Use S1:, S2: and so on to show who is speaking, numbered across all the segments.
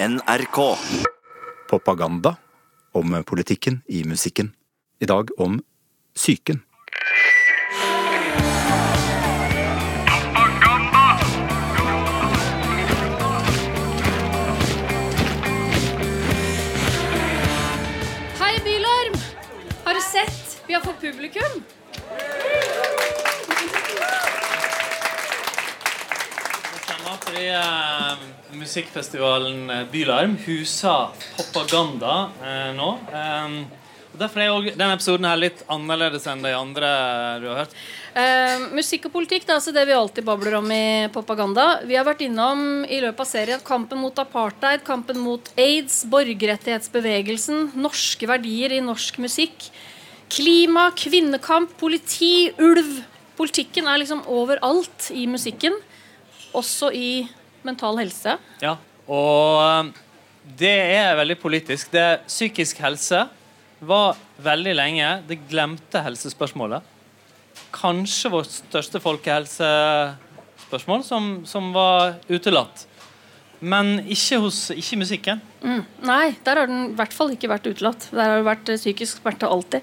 S1: NRK.
S2: Propaganda om politikken i musikken. I dag om psyken.
S3: Hei, Bylarm! Har du sett? Vi har fått publikum.
S4: Fordi eh, musikkfestivalen eh, Bylarm huser Propaganda eh, nå. Eh, Derfor er også denne episoden her litt annerledes enn de andre du har hørt.
S3: Eh, musikk og politikk det er altså det vi alltid babler om i propaganda. Vi har vært innom i løpet av serien kampen mot apartheid, kampen mot aids, borgerrettighetsbevegelsen, norske verdier i norsk musikk, klima, kvinnekamp, politi, ulv. Politikken er liksom overalt i musikken, også i mental helse.
S4: Ja, og eh, det er veldig politisk. Det Psykisk helse var veldig lenge det glemte helsespørsmålet. Kanskje vårt største folkehelsespørsmål som, som var utelatt. Men ikke hos ikke musikken. musikken.
S3: Nei, der har den i hvert fall ikke vært utelatt. Der har det vært eh, psykisk smerte alltid.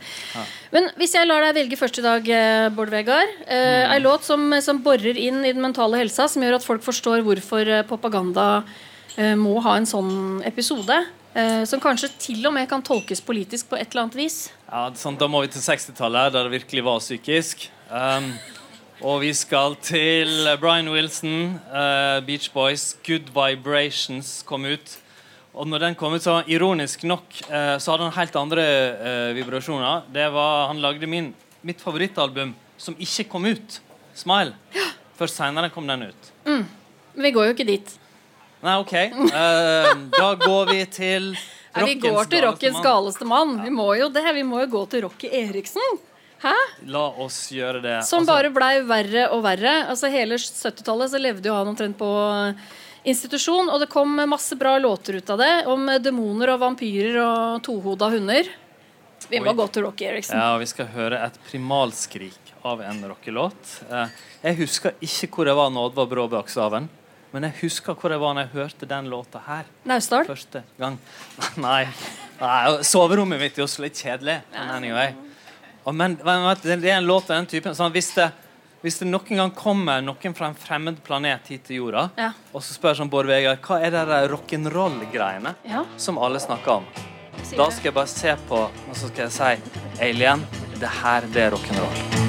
S3: Men hvis jeg lar deg velge først i dag, eh, Bård Vegard. eh, Ei låt som, som borer inn i den mentale helsa, som gjør at folk forstår hvorfor eh, propaganda eh, må ha en sånn episode. Eh, som kanskje til og med kan tolkes politisk på et eller annet vis.
S4: Ja, sånn, Da må vi til 60-tallet, der det virkelig var psykisk. Um, og vi skal til Brian Wilson, uh, Beach Boys, 'Good Vibrations' kom ut. Og når den kom ut, så ironisk nok, uh, så hadde han helt andre uh, vibrasjoner. Det var, Han lagde min, mitt favorittalbum som ikke kom ut. 'Smile'. Først seinere kom den ut.
S3: Men vi går jo ikke dit.
S4: Nei, OK. Uh, da går vi til
S3: Nei, vi går til rockens galeste mann. Vi må jo det. Vi må jo gå til Rocky Eriksen. Hæ?
S4: La oss gjøre det.
S3: Som
S4: Altså,
S3: bare blei verre og verre. Altså Hele 70-tallet så levde jo han omtrent på institusjon, og det kom masse bra låter ut av det. Om demoner og vampyrer og tohoda hunder. Vi må
S4: Oi.
S3: gå til Rocky Eriksen.
S4: Ja, og Vi skal høre et primalskrik av en rockelåt. Eh, Jeg husker ikke hvor jeg var når Oddvar Brå brakk staven. Men jeg husker hvor jeg var når jeg hørte den låta her
S3: Naustdal.
S4: første gang. Nei, Nei soverommet mitt i Oslo er kjedelig. Men anyway. Men, men det er en låt av den typen sånn, hvis, det, hvis det noen gang kommer noen fra en fremmed planet hit til jorda,
S3: Ja.
S4: og så spør sånn Bård Vegar hva er det der rock'n'roll-greiene
S3: Ja.
S4: som alle snakker om, da skal jeg bare se på, og så skal jeg si Alien, det her, det er rock'n'roll.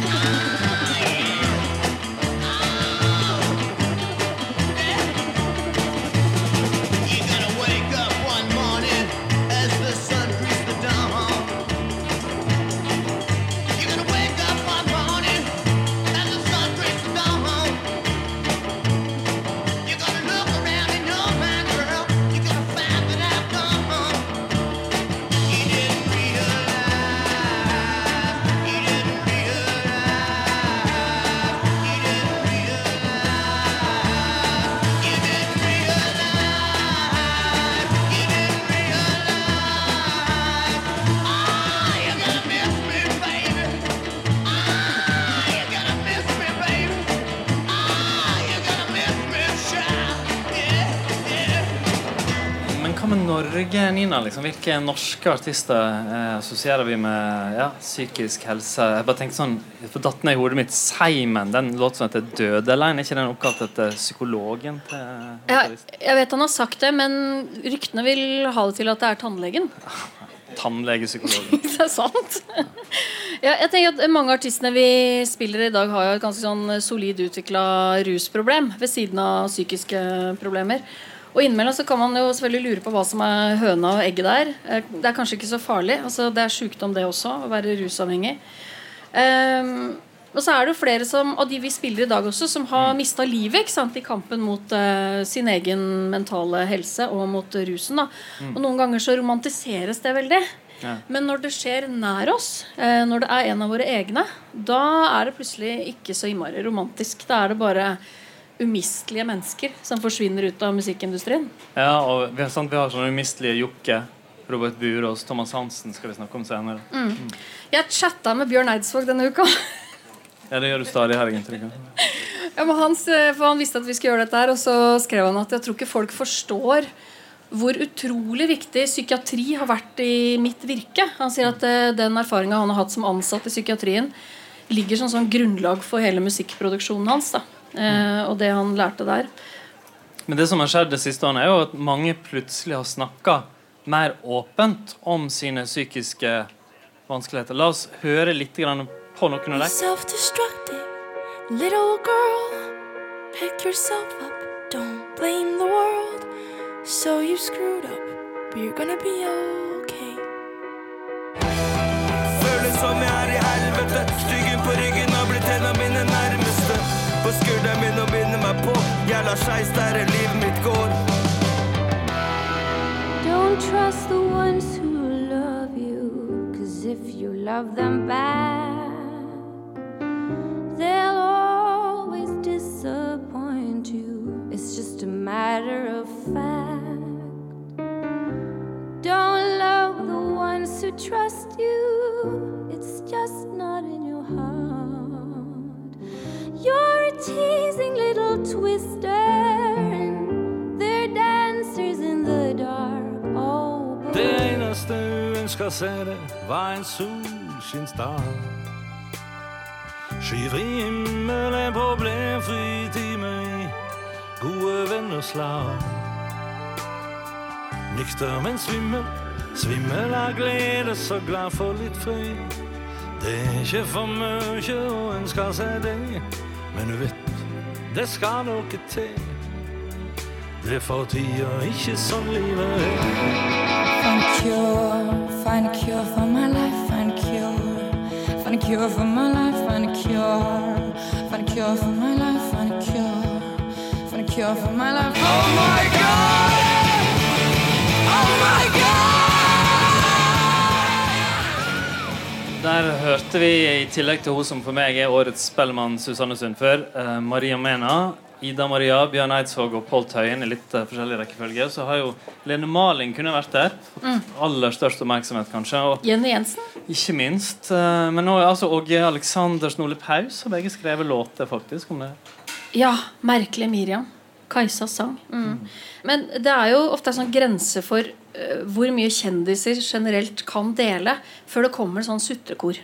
S4: Norge, Nina? Liksom? Hvilke norske artister eh, assosierer vi med ja, psykisk helse? Jeg bare tenkte sånn, For datt ned i hodet mitt Seimen, den låten som heter 'Dødelein', er ikke den oppkalt etter psykologen til
S3: Ja, jeg vet han har sagt det, men ryktene vil ha det til at det er tannlegen.
S4: Tannlegepsykologen.
S3: Det er sant. Ja, jeg tenker at Mange av artistene vi spiller i dag, har jo et ganske sånn solid utvikla rusproblem ved siden av psykiske problemer. Og innimellom så kan man jo selvfølgelig lure på hva som er høna og egget der. Eh, Det er kanskje ikke så farlig. altså Det er sjukdom, det også, å være rusavhengig. Um, og så er det jo flere som, av de vi spiller i dag også, som har
S4: Mm.
S3: mista livet ikke sant, i kampen mot uh, sin egen mentale helse og mot rusen. da.
S4: Mm.
S3: Og noen ganger så romantiseres det veldig.
S4: Ja.
S3: Men når det skjer nær oss, eh, når det er en av våre egne, da er det plutselig ikke så innmari romantisk. Da er det bare umistelige mennesker som forsvinner ut av musikkindustrien.
S4: Ja, og vi har, sant, vi har sånne umistelige Jokke, Robert Burås, Thomas Hansen skal vi snakke om senere.
S3: Jeg chatta med Bjørn Eidsvåg denne uka.
S4: Ja, det gjør du stadig, her, egentlig.
S3: Ja, men han, for han visste at vi skulle gjøre dette her, og så skrev han at jeg tror ikke folk forstår hvor utrolig viktig psykiatri har vært i mitt virke. Han sier at eh, den erfaringa han har hatt som ansatt i psykiatrien, ligger som sånn grunnlag for hele musikkproduksjonen hans. Da. Eh, og det han lærte der.
S4: Men det som har skjedd det siste året, er jo at mange plutselig har snakka mer åpent om sine psykiske vanskeligheter. La oss høre litt grann på noen av dem.
S1: Little girl. Pick yourself up, don't blame the world. So you screwed up, but you're gonna be okay.
S5: Der er livet mitt går.
S6: Don't trust the ones who love you, cause if you love them back, they'll always disappoint you. It's just a matter of fact. Don't love the ones who trust you, it's just not in your heart. You're a teasing
S5: Det eneste hun skal se det, var en solskinnsdag. Skyfri himmel, en problemfri time i gode venners lag. Nykter, men svimmel, svimmel av glede, så glad for litt fri. Det er ikke for mye å ønske seg det, men du vet, det skal noe til. Det for tida ikke sånn livet er.
S1: Find a cure, find a cure for my life, find a cure. Find a cure for my life, find a cure. Find a cure for my life, find a cure. Find a cure for my life. Oh my god! Oh my god!
S4: Der hørte vi, i tillegg til hun som for meg er årets Spellemann Susanne Sundfør, eh, Maria Mena, Ida Maria, Bjørn Eidsvåg og Pål Tøyen i litt eh, forskjellig rekkefølge. Så har jo Lene Maling kunne vært der. Fått aller størst oppmerksomhet, kanskje. Og
S3: Jenny Jensen.
S4: ikke minst. eh, men nå er altså Åge Aleksandersen og Ole Paus har begge skrevet låter faktisk om det.
S3: Ja, merkelig Miriam. Kajsas sang. Mm. Men det er jo ofte en sånn grense for uh, hvor mye kjendiser generelt kan dele, før det kommer en sånn sutrekor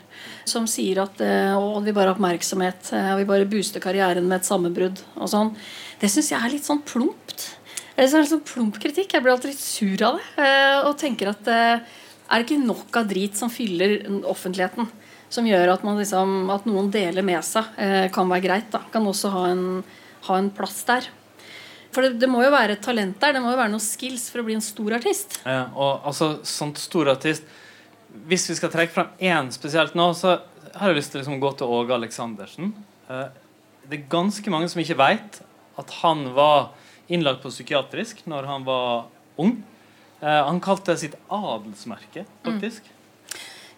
S3: som sier at uh, å, vi bare har oppmerksomhet, uh, vi bare booster karrieren med et sammenbrudd. og sånn. Det syns jeg er litt sånn plumpt. Det er litt sånn plump kritikk. Jeg blir alltid litt sur av det. og tenker at er det ikke nok av drit som fyller offentligheten? Som gjør at, liksom, at noen deler med seg, kan være greit. da Kan også ha en, ha en plass der. For det, det må jo være et talent der. Det må jo være noen skills for å bli en stor artist.
S4: Ja, og altså, sånt stor artist Hvis vi skal trekke fram én spesielt nå, så har jeg lyst til liksom å gå til Åge Aleksandersen. Eh, det er ganske mange som ikke veit at han var innlagt på psykiatrisk når han var ung. Eh, han kalte det sitt adelsmerke, faktisk.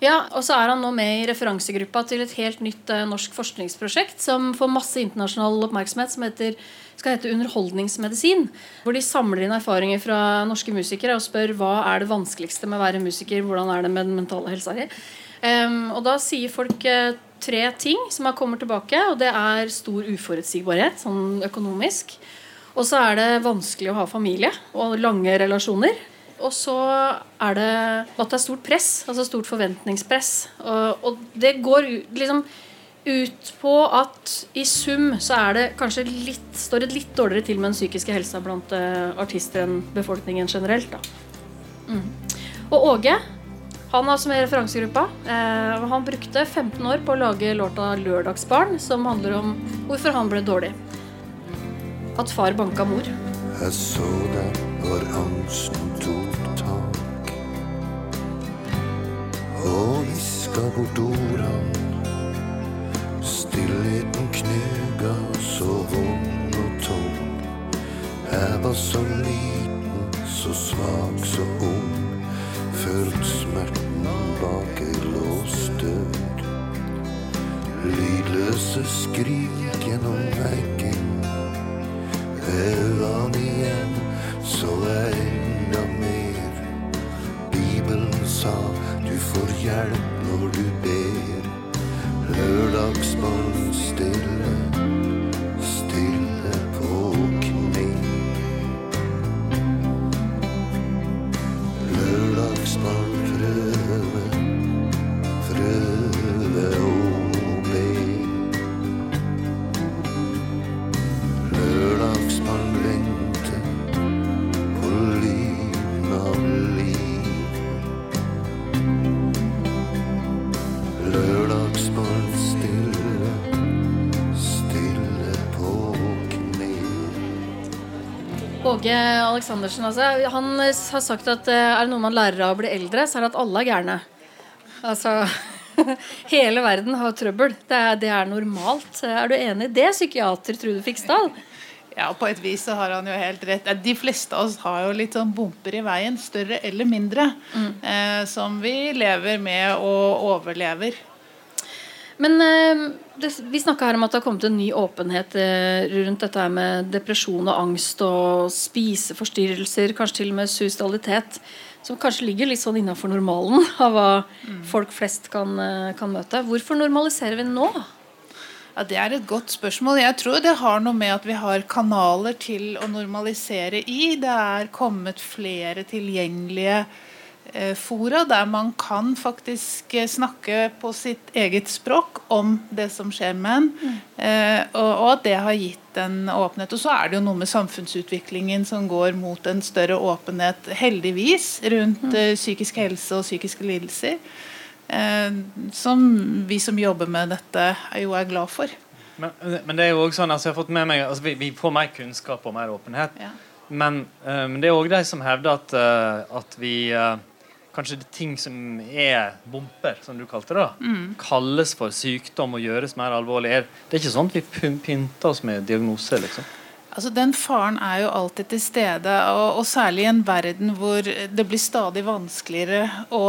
S3: Ja, Og så er han nå med i referansegruppa til et helt nytt uh, norsk forskningsprosjekt som får masse internasjonal oppmerksomhet, som heter, skal hete Underholdningsmedisin. Hvor de samler inn erfaringer fra norske musikere og spør hva er det vanskeligste med å være musiker, hvordan er det med den mentale helsa di. Um, og da sier folk uh, tre ting som har kommet tilbake, og det er stor uforutsigbarhet, sånn økonomisk. Og så er det vanskelig å ha familie og lange relasjoner. Og så er det at det er stort press, altså stort forventningspress. Og, og det går liksom ut på at i sum så er det kanskje litt, står det litt dårligere til med den psykiske helsa blant eh, artister enn befolkningen generelt. Da. Mm. Og Åge han er som er i referansegruppa. Eh, han brukte 15 år på å lage låta 'Lørdagsbarn', som handler om hvorfor han ble dårlig. At far banka mor.
S7: Jeg så deg når angsten tok tak og viska bort ordene. Stillheten knuger så vond og tom. Jeg var så liten, så svak, så ung. Følt smerten bak ei låst dør. Lydløse skrik gjennom veggen. Øynene igjen så jeg enda mer. Bibelen sa du får hjelp når du ber. Lørdagsbarn stille,
S3: Åge Aleksandersen, altså, han har sagt at eh, er det noe man lærer av å bli eldre, så er det at alle er gærne. Altså Hele verden har trøbbel. Det er, det er normalt. Er du enig i det, psykiater Trude Fiksdal?
S8: Ja, på et vis så har han jo helt rett. De fleste av oss har jo litt sånn bumper i veien, større eller mindre, eh, som vi lever med og overlever.
S3: Men eh, vi snakka her om at det har kommet en ny åpenhet eh, rundt dette her med depresjon og angst og spiseforstyrrelser, kanskje til og med suicidalitet, som kanskje ligger litt sånn innafor normalen av hva folk flest kan, eh, kan møte. Hvorfor normaliserer vi nå?
S8: Ja, Det er et godt spørsmål. Jeg tror det har noe med at vi har kanaler til å normalisere i. Det er kommet flere tilgjengelige eh, fora der man kan faktisk eh, snakke på sitt eget språk om det som skjer med en. Mm. og, og at det har gitt en åpenhet. Og så er det jo noe med samfunnsutviklingen som går mot en større åpenhet, heldigvis, rundt mm. psykisk helse og psykiske lidelser. Eh, som vi som jobber med dette, jo er glad for.
S4: Men, men det er jo også sånn, altså jeg har fått med meg altså vi, vi får mer kunnskap og mer åpenhet.
S8: Ja.
S4: Men, eh, men det er òg de som hevder at, eh, at vi eh, Kanskje det ting som er bomper, som du kalte det, da, kalles for sykdom og gjøres mer alvorlig. Er, det er ikke sånn at vi pyn- pynter oss med diagnoser, liksom.
S8: Altså Den faren er jo alltid til stede, og, og særlig i en verden hvor det blir stadig vanskeligere å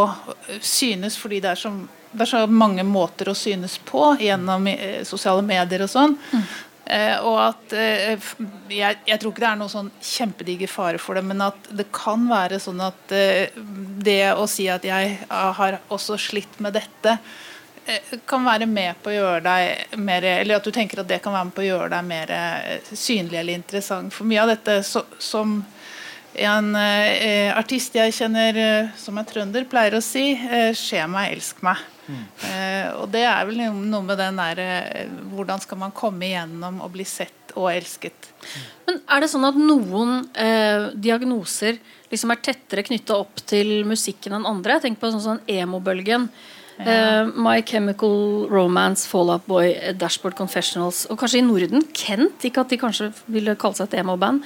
S8: synes fordi det er så, det er så mange måter å synes på gjennom eh, sosiale medier og sånn. Eh, og at eh, jeg, jeg tror ikke det er noen sånn kjempediger fare for det, men at det kan være sånn at eh, det å si at jeg ah, har også slitt med dette, eh, kan være med på å gjøre deg mer Eller at du tenker at det kan være med på å gjøre deg mer eh, synlig eller interessant. For mye av dette som en eh, artist jeg kjenner eh, som er trønder, pleier å si eh, 'skje meg, elsk meg'. Eh, og det er vel noe med den der eh, Hvordan skal man komme igjennom og bli sett og elsket?
S3: Men er det sånn at noen eh, diagnoser liksom er tettere knytta opp til musikken enn andre? Tenker på sånn sånn emo-bølgen. Eh, My Chemical Romance, Fall Out Boy, Dashboard Confessionals. Og kanskje i Norden. Kent, ikke at de kanskje ville kalle seg et emo-band.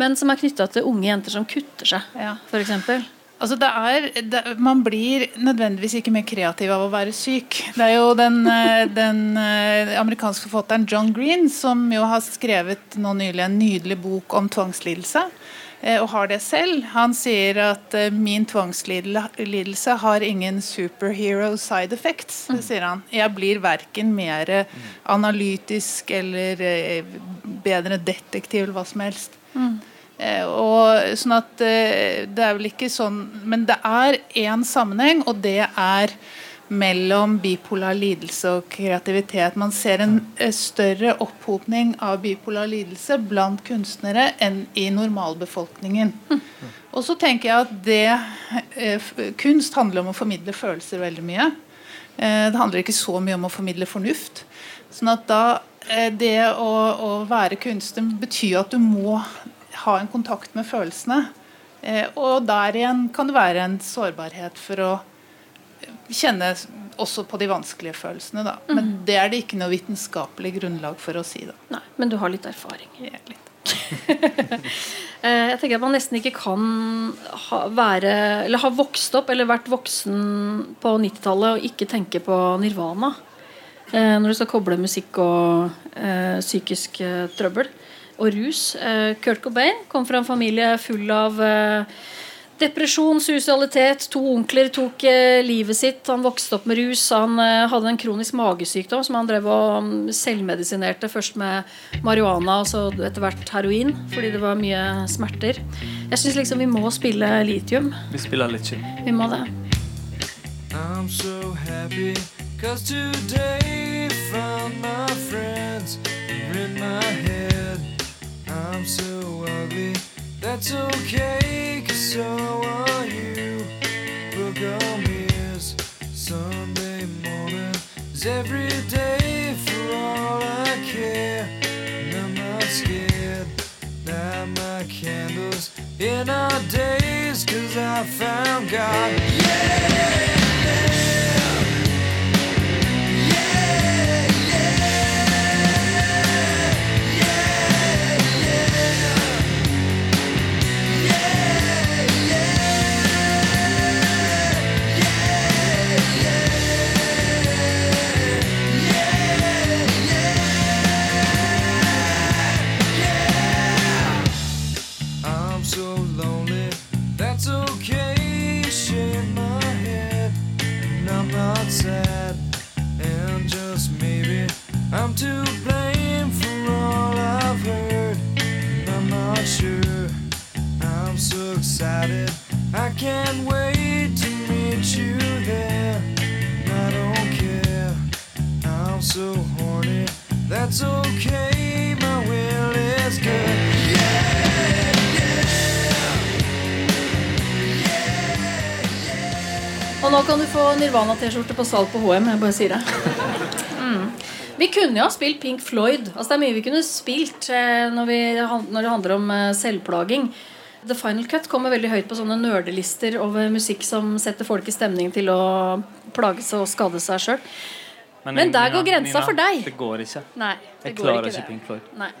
S3: Men som er knytta til unge jenter som kutter seg,
S8: Ja.
S3: eksempel.
S8: Altså det er, det, man blir nødvendigvis ikke mer kreativ av å være syk. Det er jo den, eh, den eh, amerikanske forfatteren John Green som jo har skrevet nå nylig en nydelig bok om tvangslidelse. eh, Og har det selv. Han sier at min tvangslidelse har ingen superhero side effects. Det sier han. Jeg blir verken mer analytisk eller bedre detektiv eller hva som helst. Eh, og sånn at eh, Det er vel ikke sånn Men det er én sammenheng, og det er mellom bipolar lidelse og kreativitet. Man ser en eh, større opphopning av bipolar lidelse blant kunstnere enn i normalbefolkningen. Og så tenker jeg at det Kunst handler om å formidle følelser veldig mye. Det handler ikke så mye om å formidle fornuft. Sånn at da Det å, å være kunstner betyr at du må ha en kontakt med følelsene. Eh, og der igjen kan det være en sårbarhet for å kjenne også på de vanskelige følelsene. Da. Men det er det ikke noe vitenskapelig grunnlag for å si. Da.
S3: Nei, men du har litt erfaring.
S8: Ja, litt.
S3: Eh, Jeg tenker at man nesten ikke kan ha, være Eller ha vokst opp eller vært voksen på 90-tallet og ikke tenke på nirvana. Eh, når du skal koble musikk og eh, psykisk eh, trøbbel og rus. Eh, Kurt Cobain kom fra en familie full av eh, depresjon, sosialitet, To onkler tok eh, livet sitt. Han vokste opp med rus. Han eh, hadde en kronisk magesykdom som han drev og mm, selvmedisinerte. Først med marihuana og så etter hvert heroin, fordi det var mye smerter. Jeg syns liksom vi må spille litium.
S4: Vi spiller litium.
S3: Vi må det.
S5: I'm so happy Cause today found my friends are in my head. I'm so ugly, that's okay, cause so are you.
S9: Book on ears, Sunday morning is every day for all I care. And I'm not scared, light my candles in our days, cause I found God. Yeah!
S3: Nirvana-T-skjorte på salg på HM. Jeg bare sier det. Mm. Vi kunne jo ha spilt Pink Floyd. Altså Det er mye vi kunne spilt eh, når, vi, når det handler om eh, selvplaging. The Final Cut kommer veldig høyt på sånne nerdelister over musikk som setter folk i stemning til å plage seg og skade seg sjøl. Men der går grensa for deg.
S4: Det går ikke.
S3: Nei, det
S4: Jeg
S3: går
S4: klarer
S3: ikke
S4: ikke. Pink Floyd.
S3: Nei.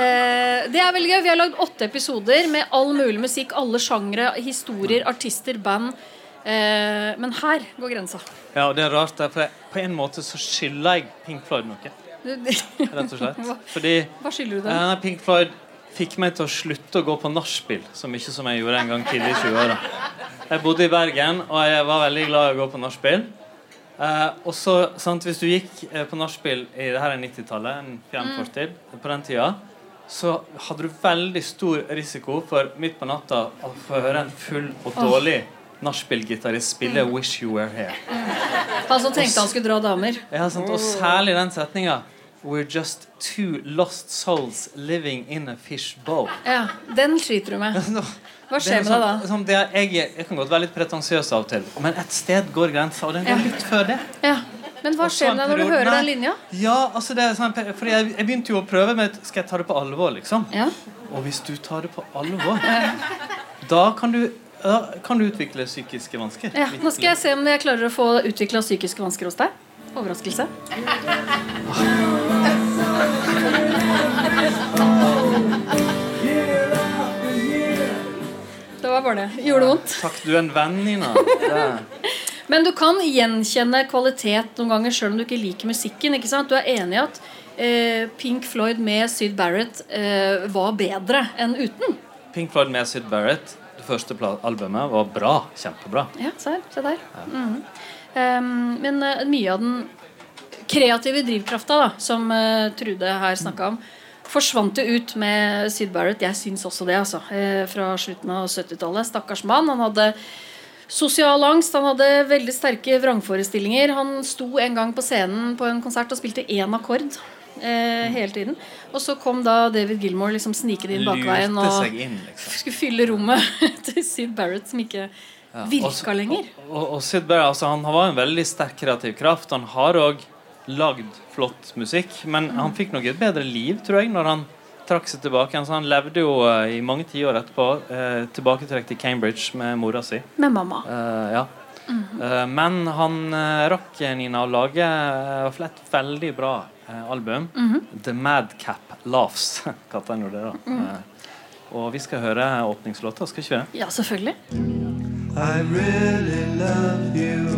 S3: Eh, det er veldig gøy. Vi har lagd åtte episoder med all mulig musikk. Alle sjangre, historier, artister, band. Eh, men her går grensa.
S4: Ja, og det er rart, for jeg, på en måte så skylder jeg Pink Floyd noe. Rett og slett. Fordi
S3: Hva skylder du dem?
S4: Pink Floyd fikk meg til å slutte å gå på nachspiel så mye som jeg gjorde en gang tidlig i 20-åra. Jeg bodde i Bergen, og jeg var veldig glad i å gå på nachspiel. Eh, og så, sant, Hvis du gikk eh, på nachspiel i det her er 90-tallet, en fjern
S3: Mm.
S4: fortid, på den tida, så hadde du veldig stor risiko for midt på natta å få høre en full og
S3: dårlig
S4: dårlig nachspiel-gitarist spille
S3: Mm.
S4: 'Wish You Were Here'.
S3: Han som tenkte han skulle dra damer.
S4: Ja, sant? Og særlig den setninga We're just two lost souls living in a fish bowl.
S3: Ja, Den sliter du med. Hva
S4: er
S3: skjer med deg da?
S4: sånn- sånn, det er, jeg, jeg kan godt være litt pretensiøs av og til, men et sted går grensa, og den går
S3: Ja.
S4: litt før det.
S3: Ja. Men hva skjer med deg når du hører den linja?
S4: Ja, altså det er sånn, for jeg, jeg begynte jo å prøve med Skal jeg ta det på alvor, liksom?
S3: Ja.
S4: Og hvis du tar det på alvor, da kan du, da kan du utvikle psykiske vansker.
S3: Ja, Nå skal jeg se om jeg klarer å få utvikla psykiske vansker hos deg. Overraskelse. Det var bare det. Gjorde det vondt?
S4: Takk, du er en venn, Nina.
S3: Men du kan gjenkjenne kvalitet noen ganger selv om du ikke liker musikken. ikke sant? Du er enig i at eh, Pink Floyd med Syd Barrett eh, var bedre enn uten?
S4: Pink Floyd med Syd Barrett, første albumet, var bra. Kjempebra.
S3: Ja, se her. Se der. -hmm. um, men uh, mye av den kreative drivkrafta da, som uh, Trude her snakka om, forsvant jo ut med Syd Barrett. Jeg syns også det, altså. Uh, fra slutten av 70-tallet. Stakkars mann. Han hadde sosial angst. Han hadde veldig sterke vrangforestillinger. Han sto en gang på scenen på en konsert og spilte én akkord. Eh, hele tiden Og så kom da David Gilmore liksom snikende inn bakveien og
S4: inn, liksom.
S3: skulle fylle rommet til Syd Barrett, som ikke
S4: Ja,
S3: virka
S4: og
S3: lenger.
S4: Og, og Syd Barrett altså, han var en veldig sterk kreativ kraft. Han har òg lagd flott musikk, men
S3: Mm.
S4: han fikk nok et bedre liv, tror jeg, når han trakk seg tilbake. igjen. Så han levde jo uh, i mange tiår etterpå, uh, tilbaketrukket til Cambridge med mora si.
S3: Med mamma.
S4: Uh, ja.
S3: Mhm.
S4: Eh, men han eh, rakk, Nina, å lage uh, et veldig bra eh, album.
S3: -hmm.
S4: The Madcap Laughs, kalte han jo det. da
S3: Mhm.
S4: Eh, Og vi skal høre åpningslåta, skal ikke vi?
S3: Ja, selvfølgelig.
S9: I really love you,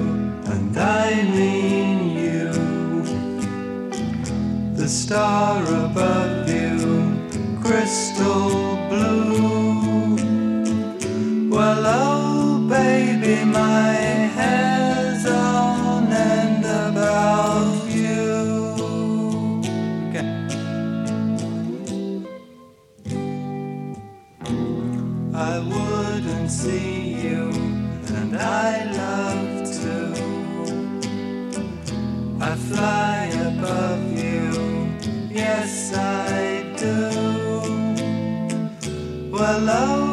S9: and I mean you. The star above you, crystal blue. Well, oh, baby, my hair's I wouldn't see you, and I love to. I fly above you, yes I do. Well, oh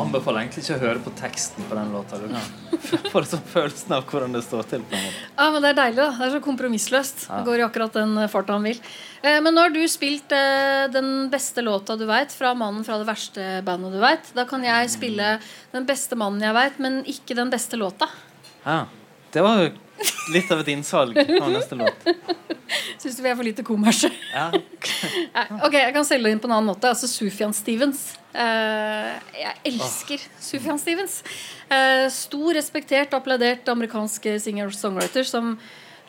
S4: anbefaler egentlig ikke å høre på teksten på den låta. Du kan få sånn følelsen av hvordan det står til.
S3: Ja, men Det er deilig. da Det er så kompromissløst. Det går i akkurat den eh, farta han vil. Eh, men nå har du spilt eh, den beste låta du veit, fra 'Mannen fra det verste bandet du veit'. Da kan jeg spille den beste mannen jeg veit, men ikke den beste låta.
S4: Ja, Det var litt av et innsalg av neste låt.
S3: Syns du vi er for lite kommersie?
S4: Ja.
S3: Ok, jeg kan selge det inn på en annen måte. Altså Sufjan Stevens. Eh, jeg elsker Sufjan Stevens. Eh, stor, respektert, applaudert amerikansk singer-songwriter som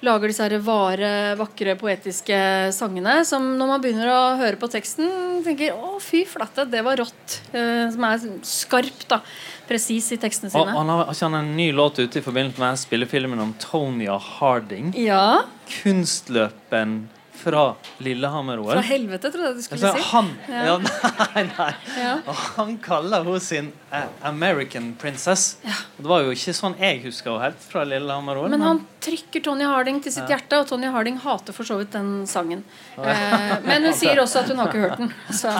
S3: lager disse her vare, vakre, poetiske sangene som når man begynner å høre på teksten, tenker 'Å, fy flate, det var rått'. Eh, som er skarp, da. Presis i tekstene
S4: Og
S3: sine.
S4: han har har ikke han en ny låt ute i forbindelse med spillefilmen om Tonya Harding?
S3: Ja.
S4: Kunstløpen fra Lillehammer-OL.
S3: Fra helvete, trodde jeg du skulle
S4: Altså,
S3: si.
S4: han,
S3: Ja.
S4: ja. nei, nei.
S3: Ja.
S4: Han kaller hun sin uh, American Princess. Det var jo ikke sånn jeg husker henne helt fra Lillehammer-OL.
S3: Men han trykker Tony Harding til sitt hjerte, og Tony Harding hater for så vidt den sangen. Uh, men hun sier også at hun har ikke hørt den. Så,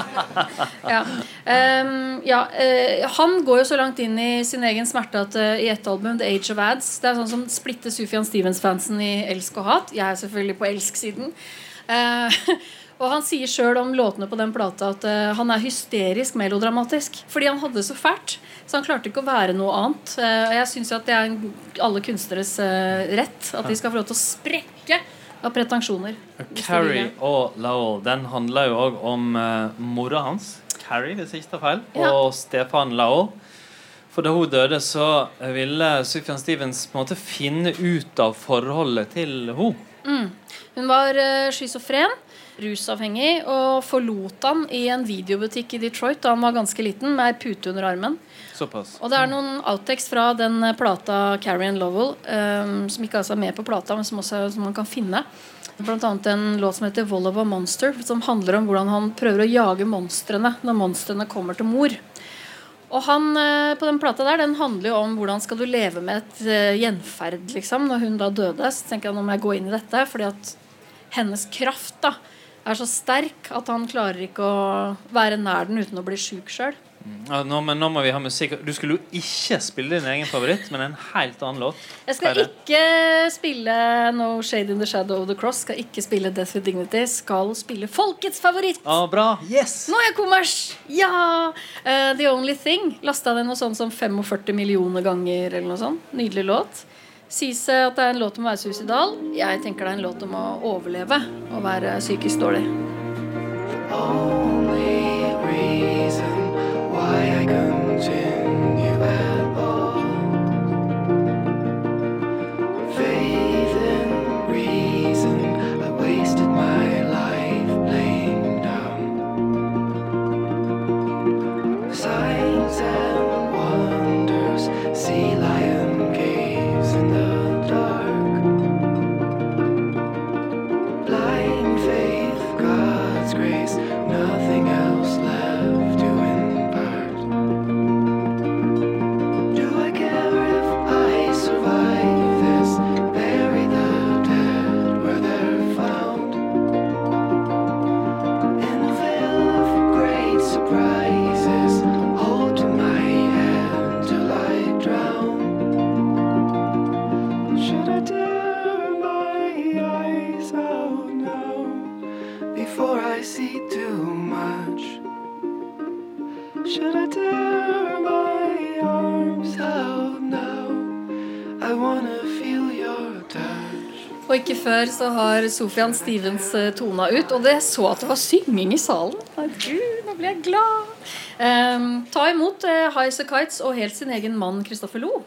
S3: ja. Ja, eh, han går jo så langt inn i sin egen smerte at i ett album, The Age of Ads Det er sånn som splitter Sufjan Stevens-fansen i elsk og hat. Jeg er selvfølgelig på elsk-siden. Eh, og han sier sjøl om låtene på den plata at eh, han er hysterisk melodramatisk. Fordi han hadde det så fælt. Så han klarte ikke å være noe annet. Eh, og jeg syns at det er alle kunstneres rett at de skal få lov til å sprekke av pretensjoner.
S4: Carrie og Lowell Den handler jo òg om uh, mora hans, Carrie, hvis jeg ikke tar feil,
S3: Ja.
S4: og Stefan Lowell. For da hun døde, så ville Sufjan Stevens på en måte finne ut av forholdet til henne.
S3: Mm. Hun var uh, schizofren, rusavhengig, og forlot han i en videobutikk i Detroit da han var ganske liten, med ei pute under armen.
S4: Såpass.
S3: Og det er noen outtakes fra den eh, plata Carrie and Lovell, um, som ikke altså er med på plata, men som også som man kan finne. Blant annet en låt som heter 'Volova Monster', som handler om hvordan han prøver å jage monstrene når monstrene kommer til mor. Og han eh, på den plata der, den handler jo om hvordan skal du leve med et eh, gjenferd, liksom. Når hun da døde, så tenker jeg nå må jeg gå inn i dette, fordi at hennes kraft da er så sterk at han klarer ikke å være nær den uten å bli sjuk sjøl.
S4: Ja, nå, men nå må vi ha musikk. Du skulle jo ikke spille din egen favoritt, men en helt annen låt.
S3: Jeg skal ikke spille No Shade in the Shadow of the Cross. Skal ikke spille Death with Dignity. Skal spille folkets favoritt!
S4: Ja, bra. Yes!
S3: Nå er jeg kommers! Ja! Uh, The Only Thing. Lasta den noe sånn som 45 millioner ganger. eller noe sånt. Nydelig låt. Sies at det er en låt om å være suicidal. Jeg tenker det er en låt om å overleve og være psykisk dårlig.
S10: only
S3: Og så har Sofian Stevens eh, tona ut. Og det så at det var synging i salen. Gud, nå blir jeg glad. Um, ta imot uh, Highas and Kites og helt sin egen mann Kristoffer Lo.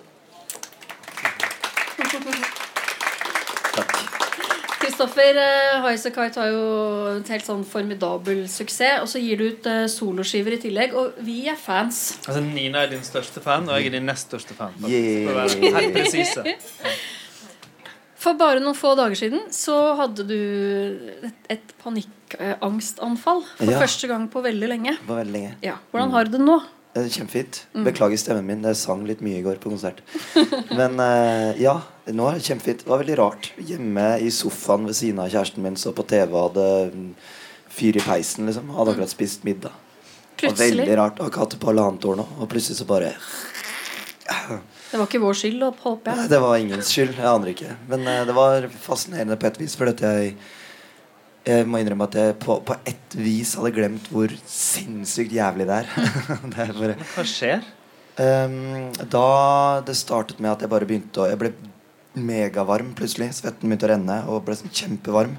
S3: Kristoffer uh, Highas and Kite har jo et helt sånn formidabel suksess. Og så gir du ut uh, soloskiver i tillegg. Og vi er fans.
S4: Altså, Nina er din største fan, og jeg er din nest største fan. faktisk,
S11: Yeah.
S4: Helt presise.
S3: For bare noen få dager siden så hadde du et, et panikkangstanfall. For
S11: Ja.
S3: første gang på veldig lenge.
S11: På veldig lenge.
S3: Ja. Hvordan har du det nå?
S11: Kjempefint.
S3: Mm.
S11: Beklager stemmen min. Jeg sang litt mye i går på konsert. Men eh, ja, nå er det kjempefint. Det var veldig rart. Hjemme i sofaen ved siden av kjæresten min, så på TV og hadde mm, fyr i peisen, liksom. Hadde akkurat spist middag. Det var veldig rart. Har ikke hatt det på halvannet år nå. Og plutselig så bare
S3: Det var ikke vår skyld, håper jeg.
S11: Det var ingens skyld. Jeg aner ikke. Men uh, det var fascinerende på et vis. For at jeg jeg må innrømme at jeg på, på ett vis hadde glemt hvor sinnssykt jævlig det er. det er bare,
S4: Hva skjer?
S11: Um, da det startet med at jeg bare begynte å Jeg ble megavarm plutselig. Svetten begynte å renne og ble sånn kjempevarm.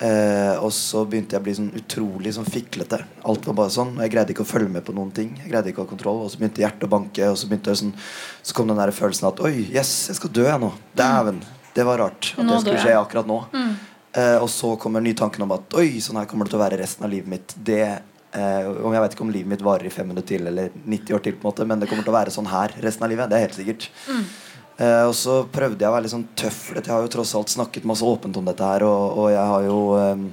S11: Eh, og så begynte jeg å bli sånn utrolig sånn fiklete. Alt var bare sånn. Og jeg greide ikke å følge med på noen ting. Jeg greide ikke å ha kontroll Og så begynte hjertet å banke, og så, begynte sånn, så kom den der følelsen at Oi, yes, jeg skal dø, jeg nå. Dæven. Det var rart at
S3: Nå
S11: det skulle skje akkurat nå.
S3: Mm.
S11: Eh, og så kommer ny tanken om at Oi, sånn her kommer det til å være resten av livet mitt. Det eh, Om jeg vet ikke om livet mitt varer i fem minutter til eller 90 år til, på en måte men det kommer til å være sånn her resten av livet. Det er helt sikkert.
S3: Mm.
S11: Eh, og så prøvde jeg å være litt sånn tøff, for jeg har jo tross alt snakket masse åpent om dette her. Og, og jeg har jo eh,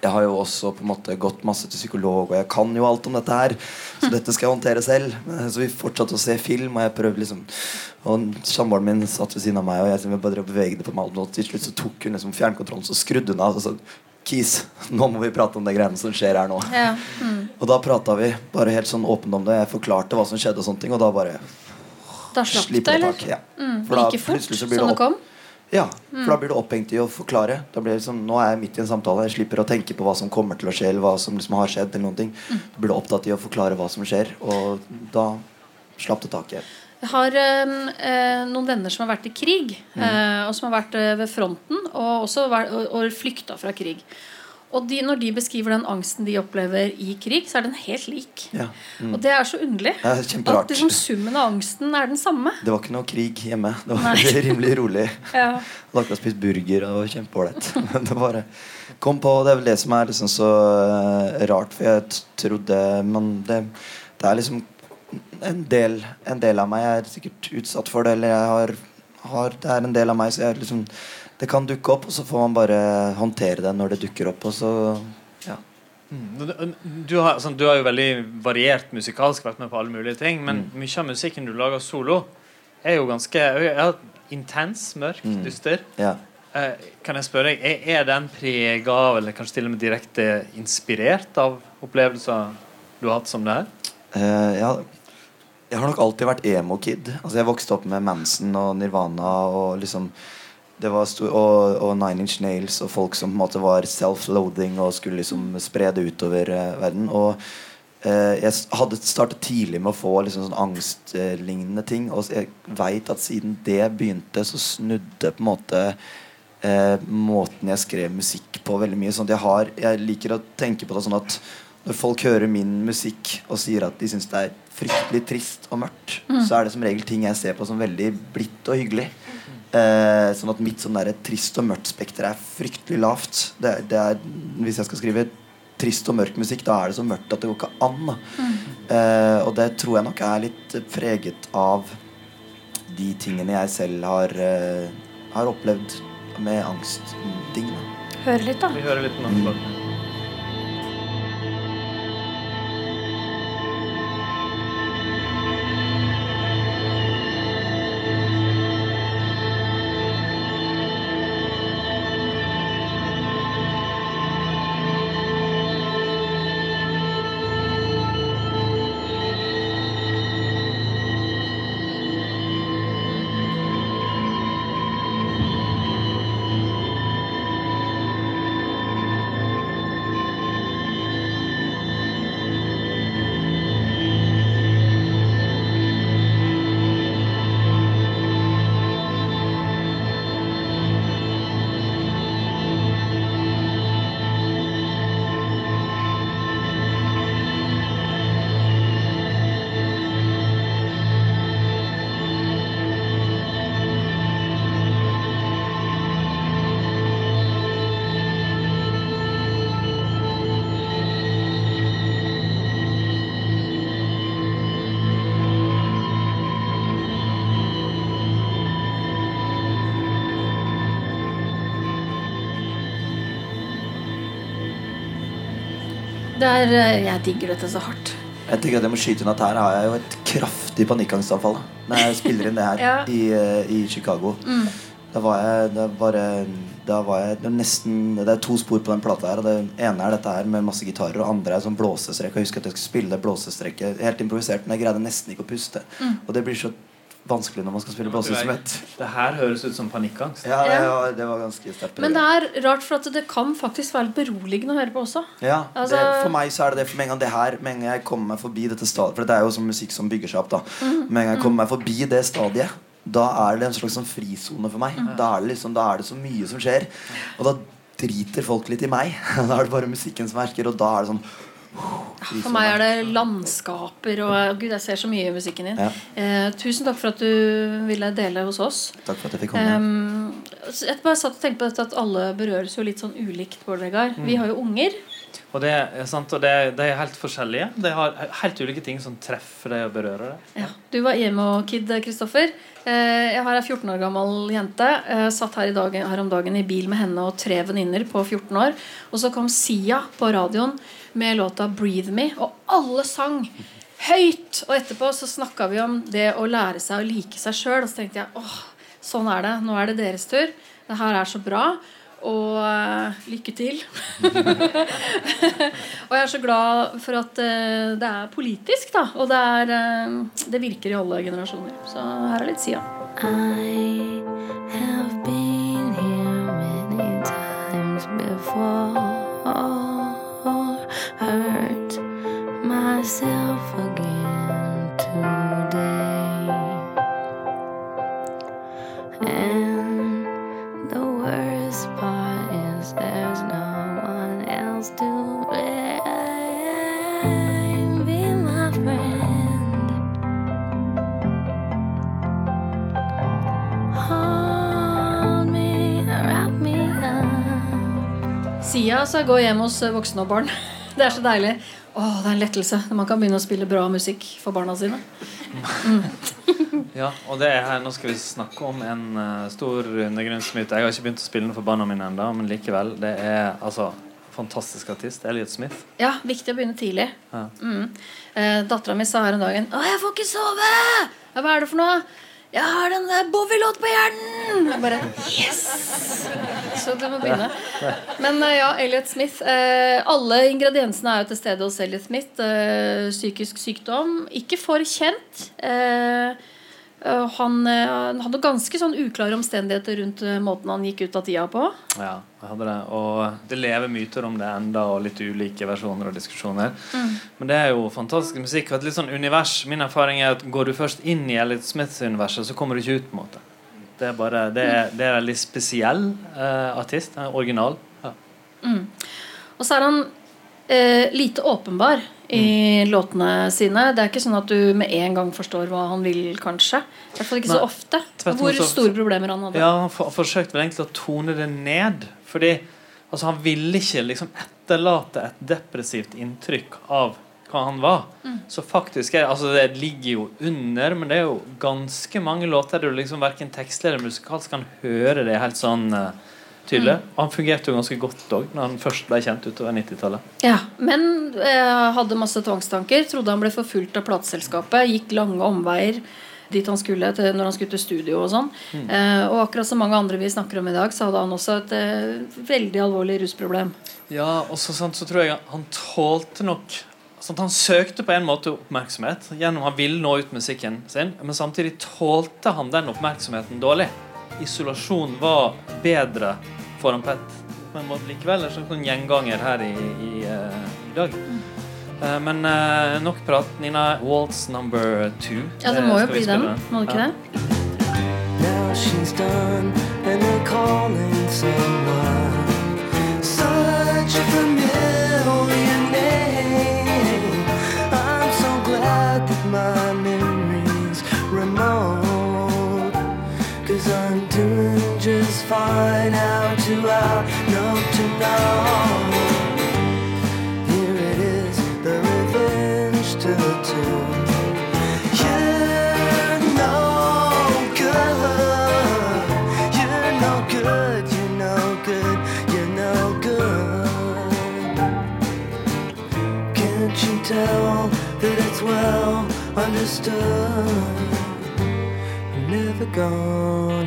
S11: jeg har jo også på en måte gått masse til psykolog, og jeg kan jo alt om dette her. Så dette skal jeg håndtere selv. Eh, Så vi fortsatte å se film, og jeg prøvde liksom Og samboeren min satt ved siden av meg, og jeg bare bevegde på meg. Og til slutt så tok hun liksom fjernkontrollen, så skrudde hun av. Og så Kis, nå må vi prate om de greiene som skjer her nå.
S3: Ja. Mm.
S11: Og da prata vi bare helt sånn åpent om det. Jeg forklarte hva som skjedde, og sånne ting Og da bare
S3: Da slapp det, eller?
S11: tak. Ja.
S3: Mm.
S11: For da
S3: Like fort
S11: så blir
S3: som
S11: det
S3: det kom?
S11: Ja,
S3: Mm.
S11: da blir du opphengt i å forklare. Da blir det liksom, nå er jeg midt i en samtale. Jeg slipper å tenke på hva som kommer til å skje, eller hva som liksom har skjedd. eller noen ting
S3: Mm.
S11: Da blir du opptatt i å forklare hva som skjer, og da slapp det taket.
S3: Jeg har eh, noen venner som har vært i krig,
S11: Mm.
S3: øh, og som har vært eh, ved fronten, og også vært, og, og flykta fra krig. Og de, når de beskriver den angsten de opplever i krig, så er den helt lik.
S11: Ja. Mm.
S3: Og det er så underlig.
S11: Det er kjemperart.
S3: At liksom summen av angsten er den samme.
S11: Det var ikke noe krig hjemme. Det var
S3: Nei.
S11: rimelig rolig.
S3: Ja.
S11: Hadde akkurat spist burger og kjempeålreit. Det bare kom på. Det er vel det som er liksom så eh, rart, for jeg trodde Men det, det er liksom en del, en del av meg er sikkert utsatt for det, eller jeg har, har Det er en del av meg, så jeg liksom Det kan dukke opp, og så får man bare håndtere det når det dukker opp, og så Ja.
S4: Mm. Du har, sånn, du har jo veldig variert musikalsk, vært med på alle mulige ting, men mye av musikken du lager solo, er jo ganske ja, intens, mørk,
S11: Mm.
S4: dyster.
S11: Ja.
S4: Eh, kan jeg spørre deg, er, er den prega av, eller kanskje til og med direkte inspirert av opplevelser du har hatt som det her?
S11: Eh, ja, jeg har nok alltid vært emo-kid. Altså, jeg vokste opp med Manson og Nirvana og liksom det var stor, og, og Nine Inch Nails og folk som på en måte var self-loathing og skulle liksom spre det utover eh, verden. Og eh, jeg hadde startet tidlig med å få liksom sånn angstlignende ting. Og jeg veit at siden det begynte, så snudde på en måte eh, måten jeg skrev musikk på veldig mye. Sånn jeg, har, jeg liker å tenke på det sånn at når folk hører min musikk og sier at de syns det er fryktelig trist og mørkt,
S12: Mm.
S11: så er det som regel ting jeg ser på som veldig blidt og hyggelig. Eh, sånn at mitt sånn der trist og mørkt spekter er fryktelig lavt. Det, det er, hvis jeg skal skrive trist og mørk musikk, da er det så mørkt at det går ikke an. Da. Eh, og det tror jeg nok er litt preget av de tingene jeg selv har, eh, har opplevd med angstting.
S3: Hør litt, da.
S4: Vi hører litt nå.
S3: Er, eh, jeg digger dette så hardt.
S11: Jeg tenker at jeg må skyte inn at her har jeg jo et kraftig panikkangstavfall når jeg spiller inn det her
S3: Ja.
S11: i, eh, i Chicago.
S3: Mm.
S11: Da var jeg da bare, da var jeg det nesten Det er to spor på den plata her. Og det ene er dette her med masse gitarer, og andre er sånn blåsestrekk. Jeg husker at jeg skulle spille det blåsestrekket helt improvisert, men jeg greide nesten ikke å puste.
S4: Mm.
S11: Og det blir så vanskelig når man skal spille blåseinstrument.
S4: Det her høres ut som panikkangst.
S11: Ja, det, var, det var ganske sterkt.
S3: Men det er rart, for at det kan faktisk være litt beroligende å høre på også.
S11: Ja,
S3: Altså-
S11: det, For meg så er det det. For med en gang det her Med en gang jeg kommer meg forbi dette stadiet For det er jo sånn musikk som bygger seg opp. da
S3: Mhm.
S11: Med en gang jeg kommer meg forbi det stadiet, da er det en slags sånn frisone for meg.
S3: Mhm.
S11: Da, er det liksom, da er det så mye som skjer. Og da driter folk litt i meg. Da er det bare musikken som verker, og da er det sånn
S3: For meg er det landskaper og Gud, jeg ser så mye i musikken din.
S11: Ja.
S3: Eh, tusen takk for at du ville dele hos oss.
S11: Takk for at jeg fikk komme.
S3: Um, jeg bare satt og tenkte på dette at alle berøres jo litt sånn ulikt. Bård Vegard. Vi
S4: Mm.
S3: har jo unger.
S4: Og, det er sant, og det, de er helt forskjellige. De har helt ulike ting som treffer deg og berører deg.
S3: Ja. Du var emo-kid, Kristoffer. Eh, jeg har ei 14 år gammel jente. Eh, satt her, i dag, her om dagen i bil med henne og tre venninner på 14 år. Og så kom Sia på radioen med låta 'Breathe Me', og alle sang høyt. Og etterpå så snakka vi om det å lære seg å like seg sjøl. Og så tenkte jeg åh, sånn er det. Nå er det deres tur. Det her er så bra. Og uh, lykke til. og jeg er så glad for at uh, det er politisk, da. Og det, er, uh, det virker i alle generasjoner. Så her er litt sida.
S6: I have been here many times before. Up.
S3: så jeg går hjem hos eh, voksne og barn. Det er så deilig. Åh, det er en lettelse. Man kan begynne å spille bra musikk for barna sine.
S4: Ja, og det er her, Nå skal vi snakke om en uh, stor undergrunnsmyte. Jeg har ikke begynt å spille den for barna mine ennå, men likevel. Det er altså fantastisk artist. Elliot Smith.
S3: Ja, viktig å begynne tidlig.
S4: Ja.
S3: Mm. Uh, Dattera mi sa her en dag 'Å, jeg får ikke sove!' Ja, hva er det for noe? 'Jeg har den der Bowie-låt på hjernen!' Og bare Yes! Så du må begynne. Men eh, ja, Elliot Smith. Eh, alle ingrediensene er jo til stede hos Elliot Smith. Eh, psykisk sykdom. Ikke for kjent. Eh, han eh, han hadde ganske sånn uklare omstendigheter rundt eh, måten han gikk ut av tida på.
S4: Ja, jeg hadde det. Og det lever myter om det enda, og litt ulike versjoner og diskusjoner.
S3: Mm.
S4: Men det er jo fantastisk musikk og et litt sånn univers. Min erfaring er at går du først inn i Elliot Smith-universet, så kommer du ikke ut. på en måte Det er bare, det er, det er en veldig spesiell eh, artist. Original. Ja.
S3: Mm. Og så er han eh, lite åpenbar i låtene sine. Det er ikke sånn at du med en gang forstår hva han vil, kanskje. I hvert fall ikke så ofte. Hvor store problemer han hadde.
S4: Ja, han for, forsøkte vel egentlig å tone det ned. Fordi altså, han ville ikke liksom etterlate et depressivt inntrykk av hva han var.
S3: Mm.
S4: Så faktisk er altså Det ligger jo under, men det er jo ganske mange låter der du liksom verken tekstlig eller musikalsk kan høre det helt sånn eh, tydelig.
S3: Mm.
S4: Han fungerte jo ganske godt òg når han først ble kjent utover 90-tallet.
S3: Ja, Men eh, hadde masse tvangstanker. Trodde han ble forfulgt av plateselskapet. Gikk lange omveier dit han skulle til, når han skulle til studio og sånn.
S4: Mm.
S3: Eh, og akkurat som mange andre vi snakker om i dag, så hadde han også et eh, veldig alvorlig rusproblem.
S4: Ja, og så, sant, så tror jeg han tålte nok sånn Han søkte på en måte oppmerksomhet. Gjennom Han ville nå ut musikken sin, men samtidig tålte han den oppmerksomheten dårlig. Isolasjon var bedre for Pet. Men likevel. En sånn gjenganger her i, i, eh, i dag. Eh, men eh, nok prat. Nina, Waltz number two.
S3: Ja, det må jo bli den, må det ikke det?
S9: Now she's done and understood. I'm never gonna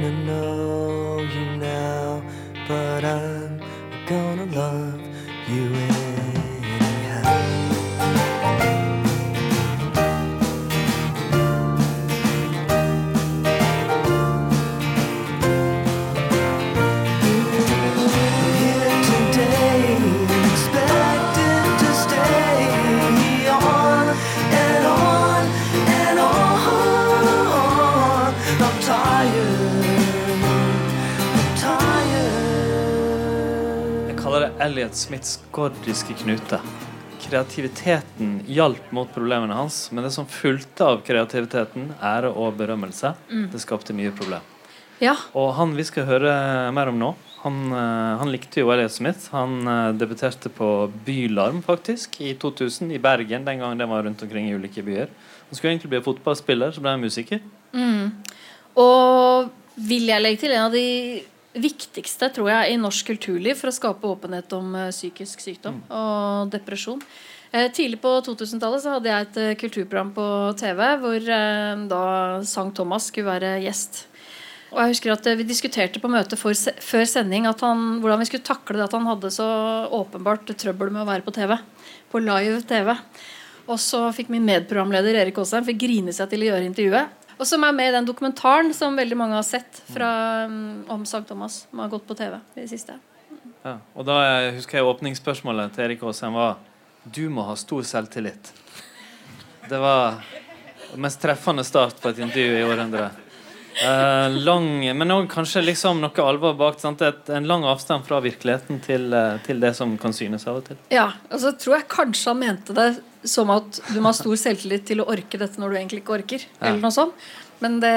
S4: Elliot Smiths gordiske knute. Kreativiteten hjalp mot problemene hans, men det som fulgte av kreativiteten, ære og berømmelse,
S3: Mm.
S4: det skapte mye problem.
S3: Ja.
S4: Og han vi skal høre mer om nå, han, eh, han likte jo Elliot Smith. Han eh, debuterte på Bylarm, faktisk, i 2000, i Bergen, den gangen den var rundt omkring i ulike byer. Han skulle egentlig bli fotballspiller, så ble han musiker.
S3: Mm. Og vil jeg legge til en av de viktigste tror jeg, i norsk kulturliv for å skape åpenhet om eh, psykisk sykdom og depresjon. Eh, tidlig på 2000-tallet så hadde jeg et eh, kulturprogram på TV hvor da Sankt Thomas skulle være gjest. Og jeg husker at Vi diskuterte på møtet for, før sending at han, hvordan vi skulle takle det at han hadde så åpenbart trøbbel med å være på TV. På live TV. Og så fikk min medprogramleder Erik Aasheim fikk grine seg til å gjøre intervjuet. Og som er med i den dokumentaren som veldig mange har sett fra, um, om Sankt Thomas. Som har gått på TV i det siste.
S4: Ja. Og da eh, husker jeg åpningsspørsmålet til Erik Aasheim var Du må ha stor selvtillit. Det var den mest treffende start på et intervju i århundret. Eh, lang, men òg kanskje liksom noe alvor bak. Sant? Et, en lang avstand fra virkeligheten til, eh, til det som kan synes av og til.
S3: Ja, og så tror jeg kanskje han mente det som at du må ha stor selvtillit til å orke dette når du egentlig ikke orker.
S4: Ja.
S3: Eller noe sånt. Men det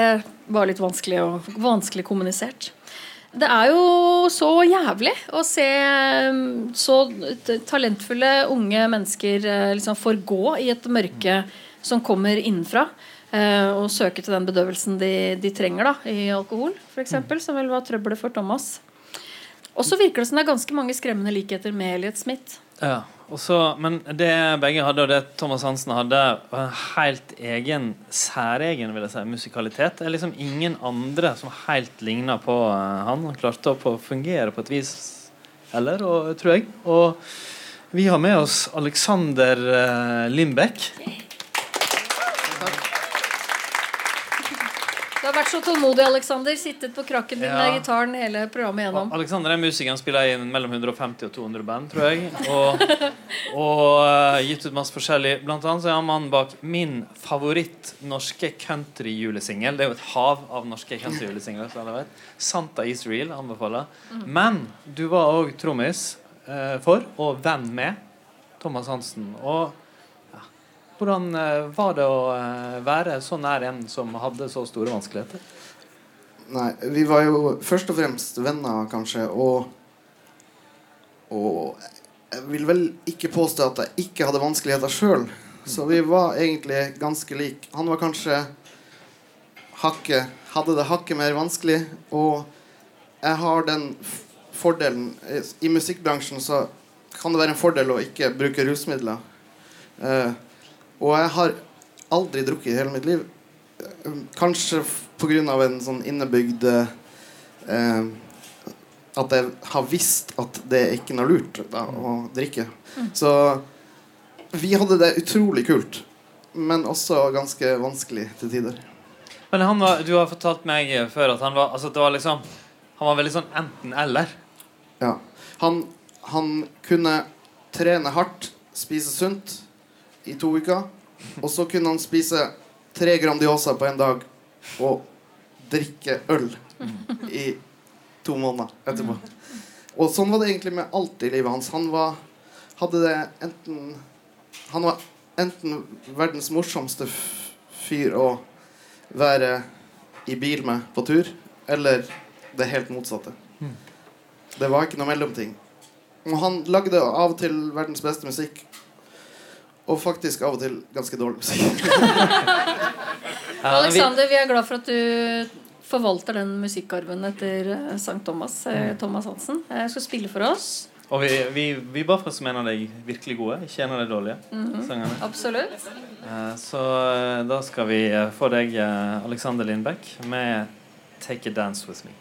S3: var litt vanskelig, og, vanskelig kommunisert. Det er jo så jævlig å se um, så talentfulle unge mennesker eh, liksom forgå i et mørke som kommer innenfra. eh, Og søke til den bedøvelsen de, de trenger da, i alkohol, f.eks., som vel var trøbbelet for Thomas. Og så virker det som det er ganske mange skremmende likheter med Elliot Smith.
S4: Ja, og så- men det begge hadde, og det Thomas Hansen hadde, var en helt egen, særegen vil jeg si, musikalitet. Det er liksom ingen andre som helt ligna på eh, han. Han klarte å fungere på et vis heller, tror jeg. Og vi har med oss Alexander eh, Lindbekk.
S3: Du har vært så tålmodig, Alexander. Sittet på krakken din
S4: Ja.
S3: med gitaren hele programmet gjennom.
S4: Alexander er musiker. Han spiller i mellom 150 og 200 band, tror jeg. Og, og uh, gitt ut masse forskjellig. Blant annet så er han mannen bak min favoritt norske country-julesingel. Det er jo et hav av norske country-julesingler. som alle vet. Santa Is Real anbefaler. Men du var òg trommis uh, for, og venn med, Thomas Hansen. Og hvordan eh, var det å eh, være så nær en som hadde så store vanskeligheter?
S12: Nei, vi var jo først og fremst venner, kanskje, og Og jeg vil vel ikke påstå at jeg ikke hadde vanskeligheter sjøl. Så vi var egentlig ganske like. Han var kanskje hakket Hadde det hakket mer vanskelig. Og jeg har den fordelen I musikkbransjen så kan det være en fordel å ikke bruke rusmidler. Eh, og jeg har aldri drukket i hele mitt liv. Eh, Kanskje pga. på grunn av en sånn innebygd eh, At jeg har visst at det er ikke noe lurt da, å drikke.
S3: Mm.
S12: Så vi hadde det utrolig kult, men også ganske vanskelig til tider.
S4: Men han var, du har fortalt meg før at han var, altså det var liksom, han var veldig sånn enten-eller.
S12: Ja. Han, han kunne trene hardt, spise sunt i to uker. Og så kunne han spise tre Grandiosa på en dag og drikke øl i to måneder etterpå. Og sånn var det egentlig med alt i livet hans. Han var, hadde det enten Han var enten verdens morsomste fyr å være i bil med på tur, eller det helt motsatte. Det var ikke noe mellomting. Og han lagde av og til verdens beste musikk. Og faktisk av og til ganske dårlig musikk.
S3: Alexander, vi er glad for at du forvalter den musikkarven etter eh, Sankt Thomas. eh, Thomas Hansen. Jeg skal spille for oss.
S12: Og vi, vi, vi bare for som en av de virkelig gode, ikke en av de dårlige
S3: Mhm.
S12: sangerne.
S3: Absolutt.
S12: Eh, Så eh, da skal vi eh, få deg, eh, Alexander Lindbekk, med 'Take a Dance With Me'.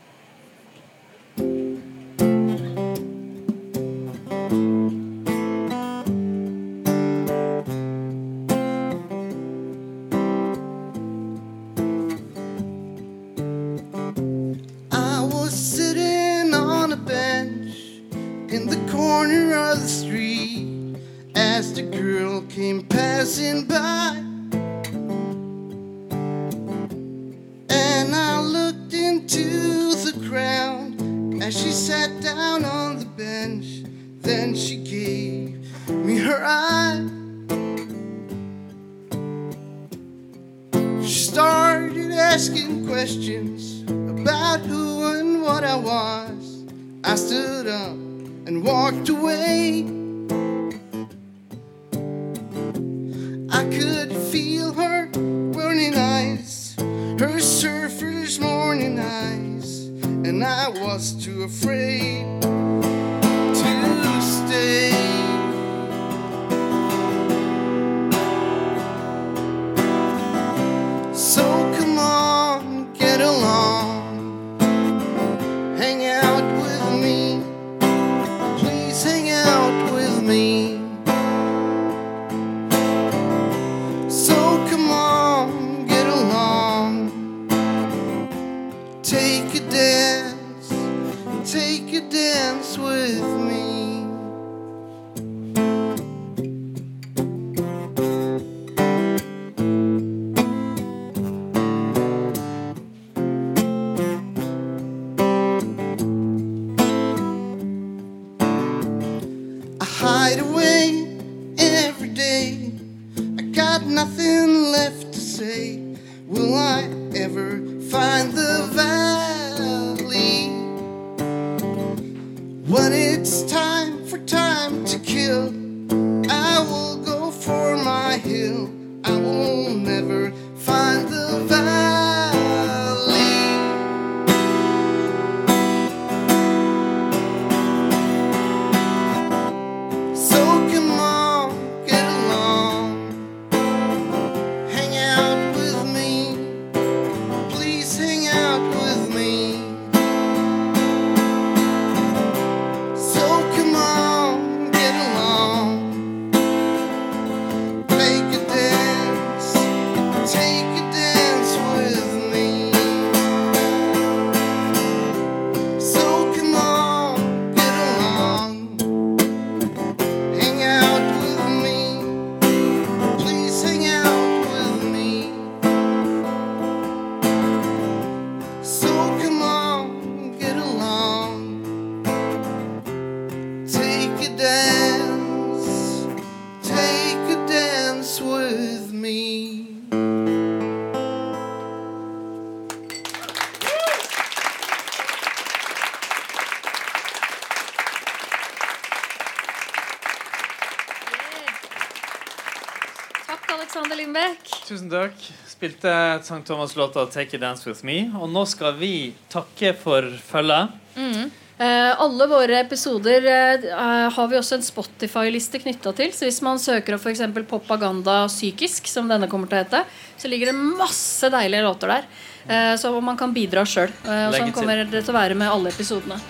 S12: Tusen takk. Spilte St. Thomas-låta 'Take a Dance With Me'. Og nå skal vi takke for følget.
S3: Mm. Eh, alle våre episoder eh, har vi også en Spotify-liste knytta til. Så hvis man søker opp f.eks. 'Propaganda psykisk', som denne kommer til å hete, så ligger det masse deilige låter der. Eh, så man kan bidra sjøl. Eh, og sånn kommer det til å være med alle episodene.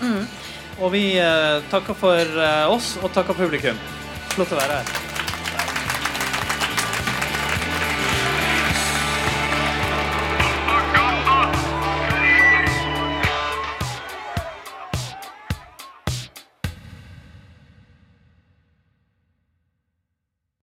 S3: Mm.
S12: Og vi eh, takker for eh, oss, og takker publikum. Flott å være her.